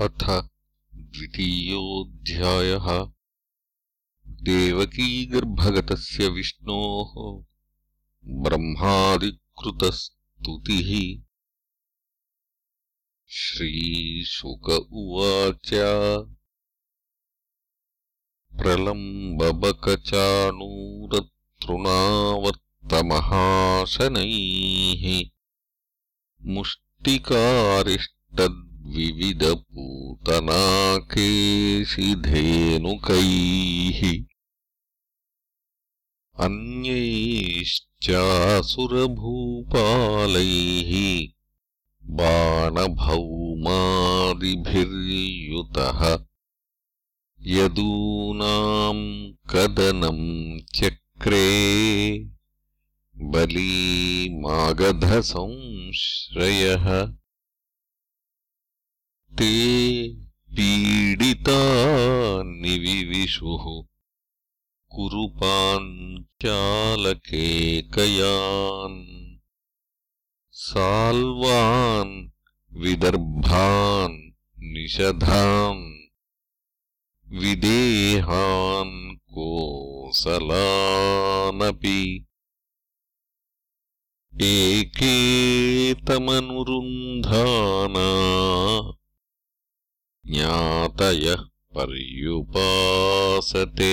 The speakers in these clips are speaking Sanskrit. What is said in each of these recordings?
अथ द्वितीयोऽध्यायः। देवकीगर्भगतस्य विष्णोः ब्रह्मादिकृतस्तुतिः। श्रीशुक उवाच। प्रलम्बबकचाणूरतृणावर्तमहाशनैः मुष्टिकारिष्टद् विविधपूतनाकेशिधेनुकैः अन्यैश्चासुरभूपालैः बाणभौमादिभिर्युतः यदूनाम् कदनम् चक्रे बलीमागधसंश्रयः ते पीडिता निविविशुः कुरुपाञ्चालकेकयान् साल्वान् विदर्भान् निषधान्। विदेहान् कोसलानपि। एकेतमनुरुन्धाना ज्ञातयः पर्युपासते।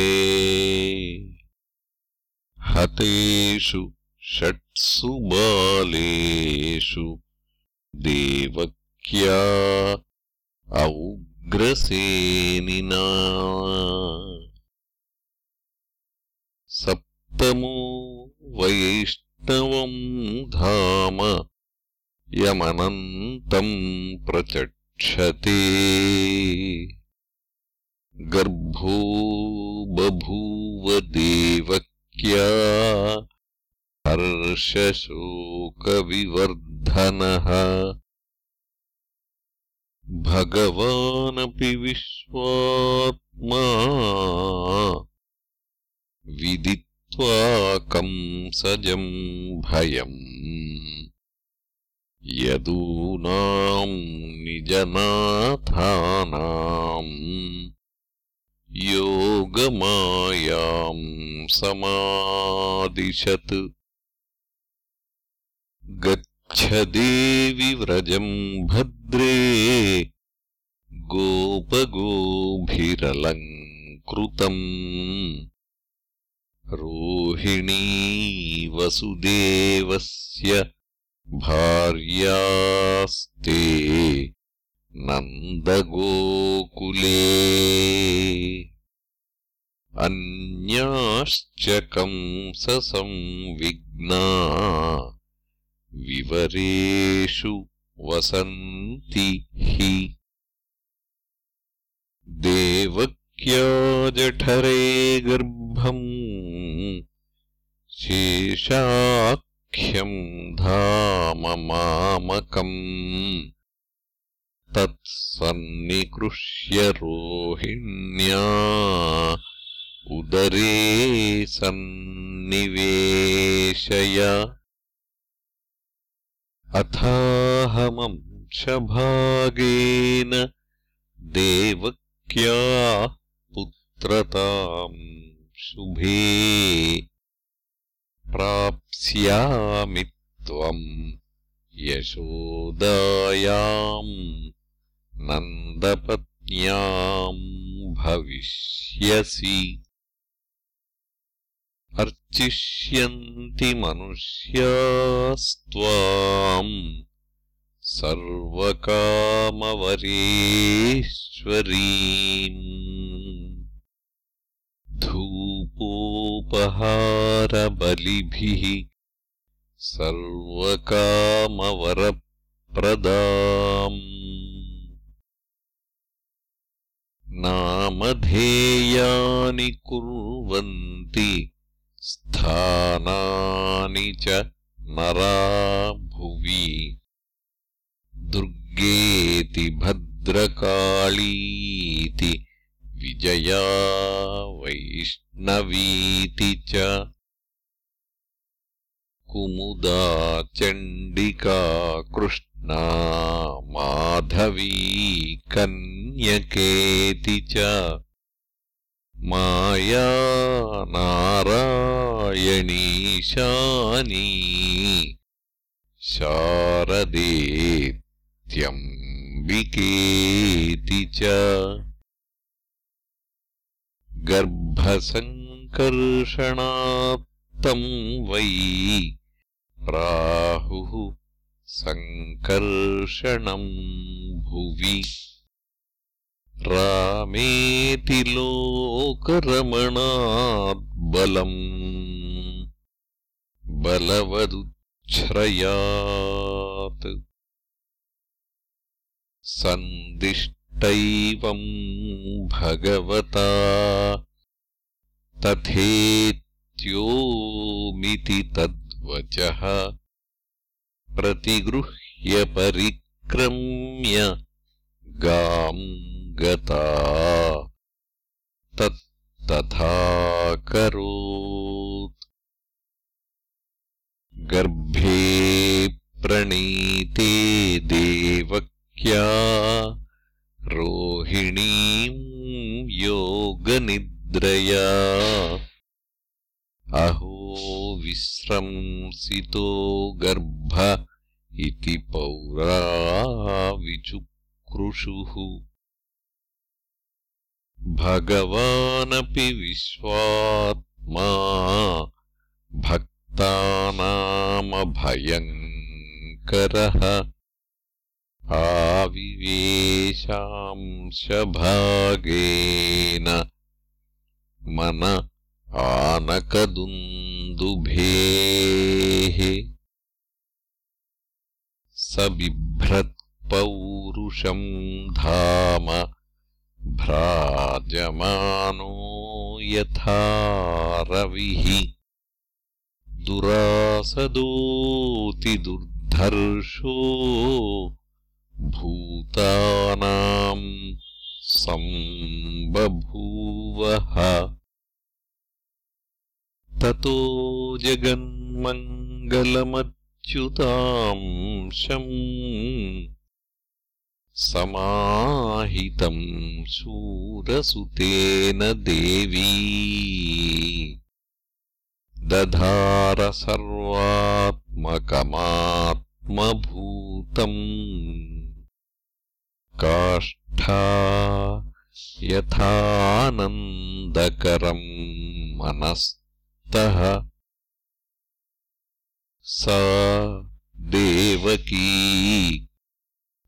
हतेषु षट्सु बालेषु देवक्या औग्रसेनिना। सप्तमो वैष्णवम् धाम यमनन्तम् प्रचट् क्षते गर्भो बभूव देवक्या हर्षशोकविवर्धनः। भगवानपि विश्वात्मा विदित्वा कंसजम् भयम् यदूनाम् निजनाथानाम् योगमायाम् समादिशत्। गच्छदेवि व्रजम् भद्रे गोपगोभिरलङ्कृतम् रोहिणी वसुदेवस्य भार्यास्ते नन्दगोकुले। अन्याश्च कंसंविघ्ना विवरेषु वसन्ति हि। देवक्याजठरे गर्भम् शेषा ख्यम् धाम मामकम्। तत्सन्निकृष्य रोहिण्या उदरे सन्निवेशय। अथाहमंशभागेन देवक्या पुत्रताम् शुभे प्राप्स्यामि त्वम् यशोदायाम् नन्दपत्न्याम् भविष्यसि। अर्चिष्यन्ति मनुष्यास्त्वाम् सर्वकामवरेश्वरीम् धूपोपहारबलिभिः सर्वकामवरप्रदाम्। नामधेयानि कुर्वन्ति स्थानानि च नरा भुवि। दुर्गेति भद्रकाळीति विजया वैष्णवीति च कुमुदा चण्डिका कृष्णा नामाधवी कन्यकेति च माया नारायणीशानी शारदेत्यम्बिकेति च गर्भसङ्कर्षणात्तम् वै प्राहुः सङ्कर्षणम् भुवि। रामेति लोकरमणाद्बलम् बलवदुच्छ्रयात् सन्दिष्टैवम् भगवता तथेत्योमिति तद्वचः प्रतिगृह्य परिक्रम्य गाम् गता तत्तथाकरोत् गर्भे प्रणीते देवक्या रोहिणीम् योगनिद्रया। अहो विश्रंसितो गर्भ इति पौराविचुक्रुषुः भगवानपि विश्वात्मा भक्तानामभयङ्करः आविवेशांशभागेन मन आनकदुन्दुभेः। स बिभ्रत्पौरुषम् धाम भ्राजमानो यथा रविः। दुरासदोतिदुर्धर्षो भूतानाम् सम्बभूवः ततो जगन्मङ्गलमच्युतांशम् समाहितम् शूरसुतेन देवी। दधारसर्वात्मकमात्मभूतम् काष्ठा यथानन्दकरम् मनस्तः। सा देवकी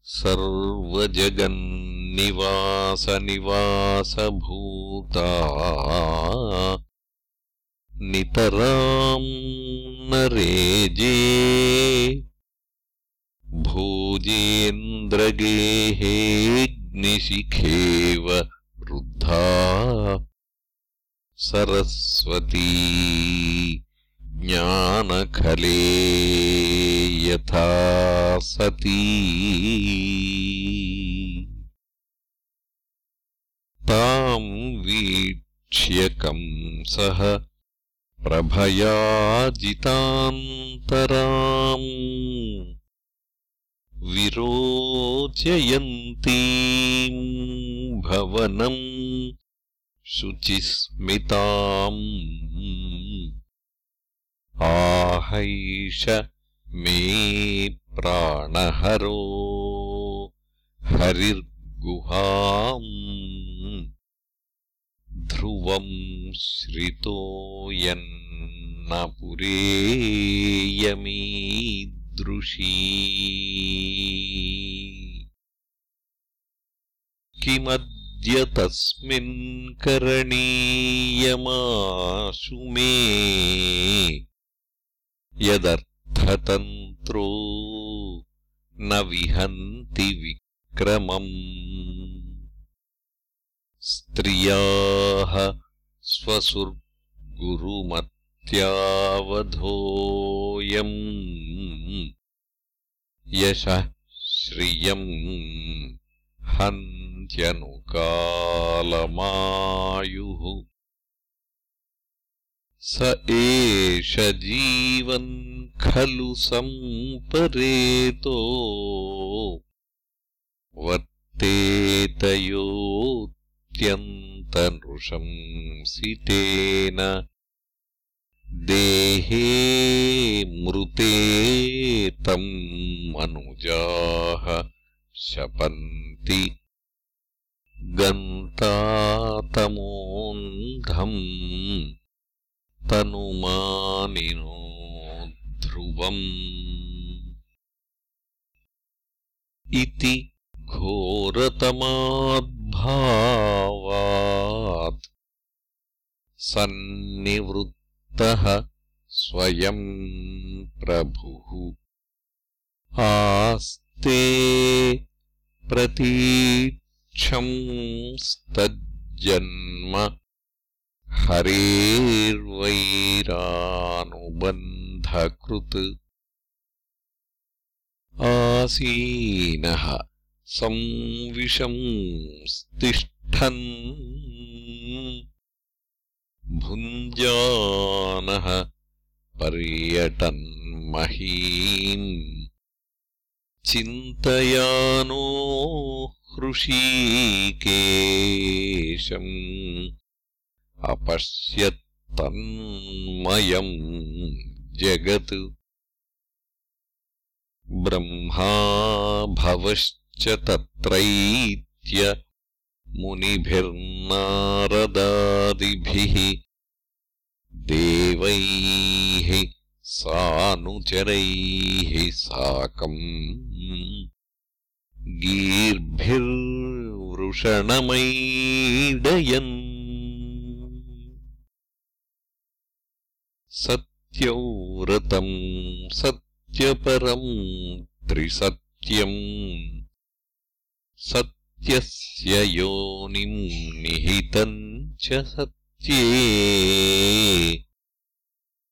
सर्वजगन्निवासनिवासभूता। नितराम् नरेजे भोजेन्द्रगेहेऽग्निशिखेव रुद्धा। सरस्वती ज्ञानखले यथा सती। ताम् वीक्ष्यकम् सः प्रभयाजितान्तराम् विरोचयन्तीम् भवनम् शुचिस्मिताम्। आहैष मे प्राणहरो हरिर्गुहाम्। ध्रुवम् श्रितो यन्न पुरेयमीदृशी किमद्य तस्मिन् करणीयमाशु मे। यदर्थतन्त्रो न विहन्ति विक्रमम्। स्त्रियाः स्वसुर्गुरुमत्यावधोऽयम् यशः श्रियम् हन्त्यनुकालमायुः। स एष जीवन् खलु सम्परेतो। वर्तेतयोऽत्यन्तनृशंसितेन देहे मृते तम् अनुजाः शपन्ति। गन्तातमोऽन्धम् तनुमानिनो ध्रुवम्। इति घोरतमाद्भावात् सन्निवृत्तः स्वयम् प्रभुः। आस्ते प्रतीक्षंस्तज्जन्म हरेर्वैरानुबन्धकृत्। आसीनः संविशंस्तिष्ठन् भुञ्जानः पर्यटन्महीम् चिन्तयानो हृषीकेशम् अपश्यत्तन्मयम् जगत् ब्रह्मा भवश्च तत्रैत्य मुनिभिर्नारदादिभिः देवैः सानुचरैः साकम्। गीर्भिर्वृषणमैडयन्। सत्यव्रतम् सत्यपरम् त्रिसत्यम्। सत्यस्य योनिम् निहितम् च सत्ये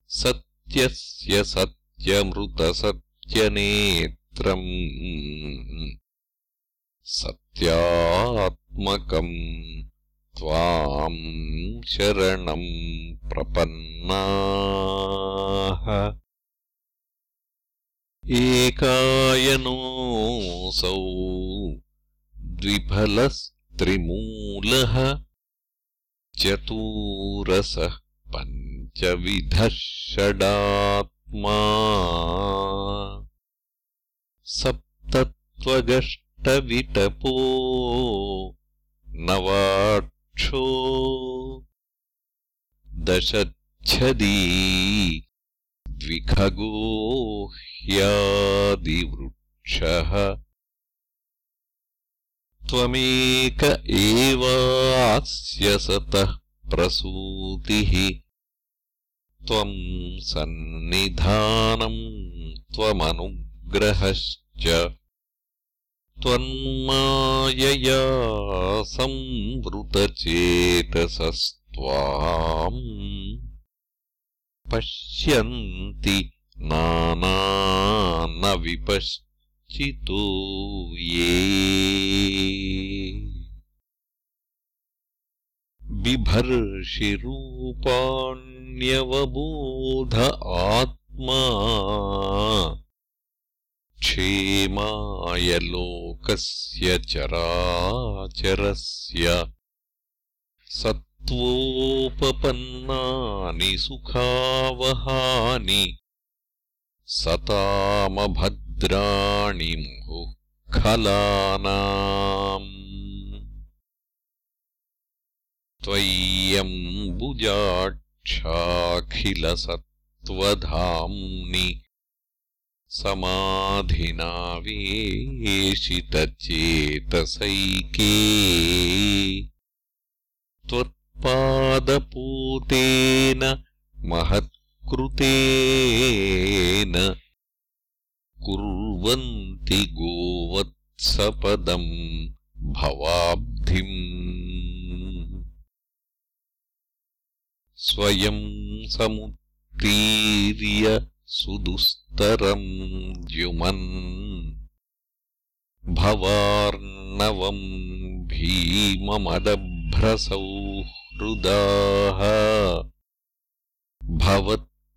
सत्यस्य सत्यमृतसत्यनेत्रम् सत्यात्मकम् त्वाम् शरणम् प्रपन्नाः। एकायनोऽसौ द्विफलस्त्रिमूलः चतुरसः पञ्चविधः षडात्मा सप्तत्वगष्टविटपो नवाक्षो। दशच्छदी द्विखगो ह्यादिवृक्षः त्वमेक एवास्य सतः प्रसूतिः। त्वम् सन्निधानम् त्वमनुग्रहश्च। त्वन्मायया संवृतचेतसस्त्वाम्। पश्यन्ति नाना न विपश्चितो ये। बिभर्षिरूपाण्यवबोध आत्मा। क्षेमाय लोकस्य चराचरस्य। सत्त्वोपपन्नानि सुखावहानि सतामभद्राणि मुहुःखलानाम् त्वय्यम्बुजाक्षाखिलसत्त्वधाम्नि समाधिनावेशितचेतसैके। त्वत्पादपूतेन महत्कृतेन कुर्वन्ति गोवत्सपदम् भवाब्धिम्। स्वयम् समुत्तीर्य सुदुस्तरम् द्युमन्। भवार्णवम् भीममदभ्रसौहृदाः भवत्पादपङ्कजम्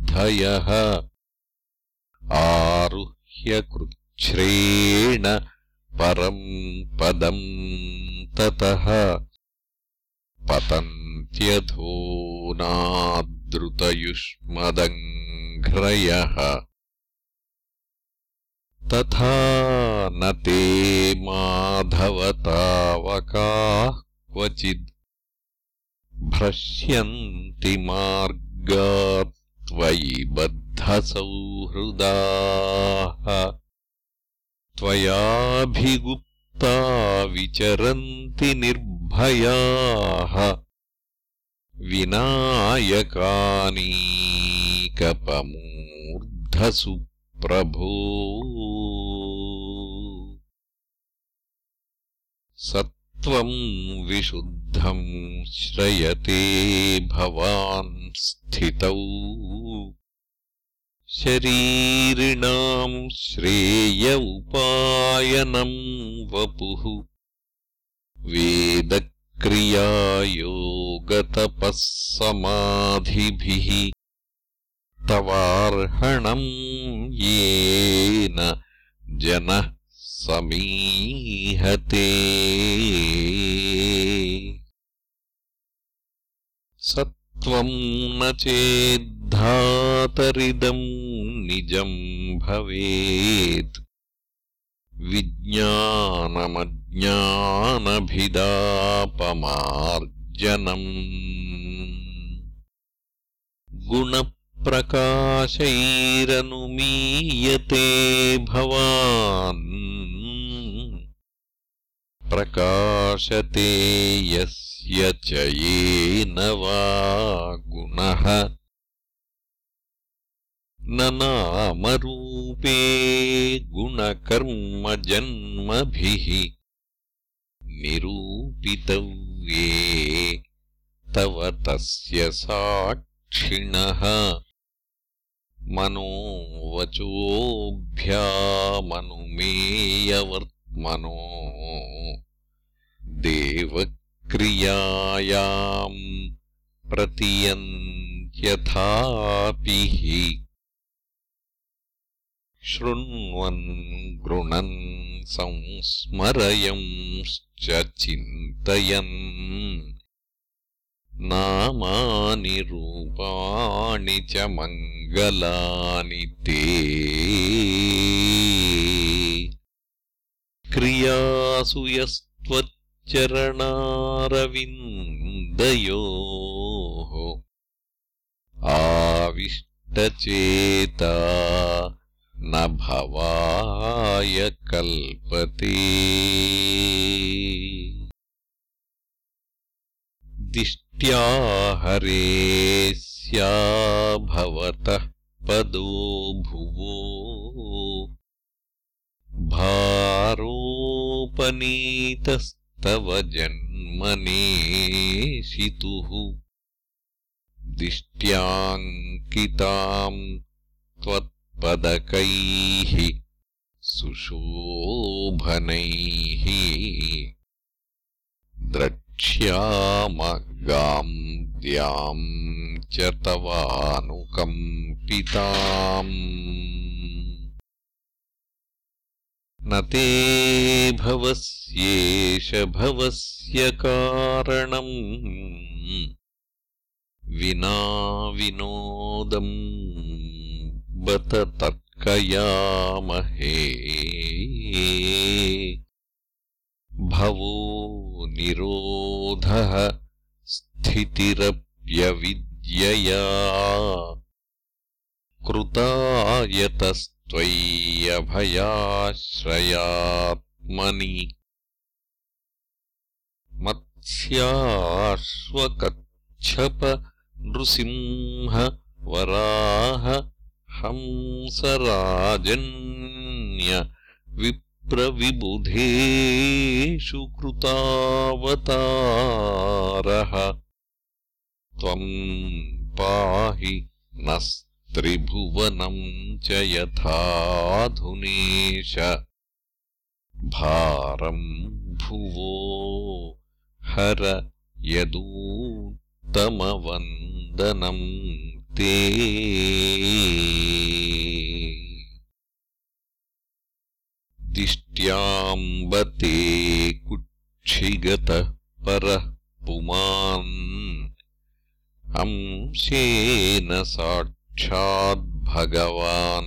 येऽन्येरविन्दाक्षविमुक्तमानिनः त्वय्यस्तभावादविशुद्धबुद्धयः आरुह्यकृच्छ्रेण परम् पदम् ततः। पतन्त्यधोनादृतयुष्मदङ्घ्रयः तथा न ते माधवतावकाः क्वचिद् भ्रश्यन्ति मार्गात्त्वयि बद्धसौहृदाः त्वयाभिगुप्ता विचरन्ति निर्भयाः। विनायकानीकपमूर्धसु प्रभो सत्त्वम् विशुद्धम् श्रयते भवान् स्थितौ शरीरिणाम् श्रेय उपायनम् वपुः। वेदक्रियायोगतपः समाधिभिः तवार्हणम् येन जनः समीहते सत्त्वम् न चेद्धातरिदम् निजम् भवेत्। विज्ञानमज्ञानभिदापमार्जनम्। गुणप्रकाशैरनुमीयते भवान् प्रकाशते यस्य च येन वा गुणः। न नामरूपे गुणकर्मजन्मभिः। निरूपितव्ये तव तस्य साक्षिणः। मनोवचोऽभ्यामनुमेयवर्त्मनो देवक्रियायाम् प्रतियन्त्यथापि शृण्वन् गृणन् संस्मरयंश्च चिन्तयन्। नामानि रूपाणि च मङ्गलानि ते। क्रियासु यस्त्वच्चरणारविन्दयोः आविष्टचेता न भवाय कल्पते। दिष्ट्या हरेस्या भवतः पदो भुवो भारोपनीतस्तव जन्मनेशितुः दिष्ट्याङ्किताम् त्वत् पदकैः सुशोभनैः द्रक्ष्यामगाम् द्याम् च तवानुकम्पिताम् न ते भवस्येष भवस्य कारणम् विना विनोदम् बत तर्कयामहे। भवो निरोधः स्थितिरप्यविद्यया कृतायतस्त्वय्यभयाश्रयात्मनि मत्स्याश्वकच्छप नृसिंह वराह हंसराजन्य विप्रविबुधेषु कृतावतारः त्वम् पाहि नस्त्रिभुवनम् च यथाधुनेश। भारम् भुवो हर यदूत्तमवन्दनम् ते। दिष्ट्याम्बते कुक्षिगतः परः पुमान्। अंशेन साक्षाद्भगवान्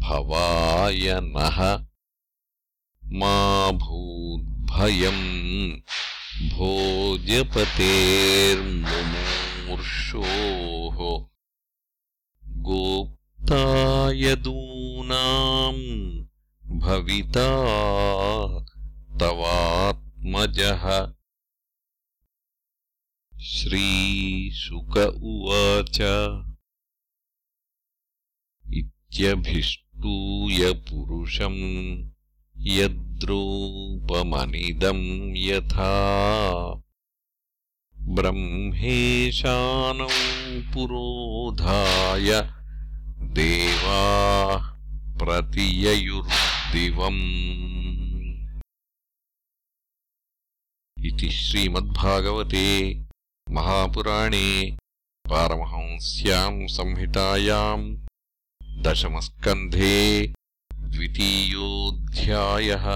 भवाय नः। मा भूद्भयम् भोजपतेर्मुमूर्षोः गोप्तायदूनाम् भविता तवात्मजः। श्रीशुक उवाच इत्यभिष्टूय पुरुषम् यद्रूपमनिदम् यथा ब्रह्मेशानौ पुरोधाय देवाः प्रतिययुर्दिवम् इति श्रीमद्भागवते महापुराणे पारमहंस्याम् संहितायाम् दशमस्कन्धे द्वितीयोऽध्यायः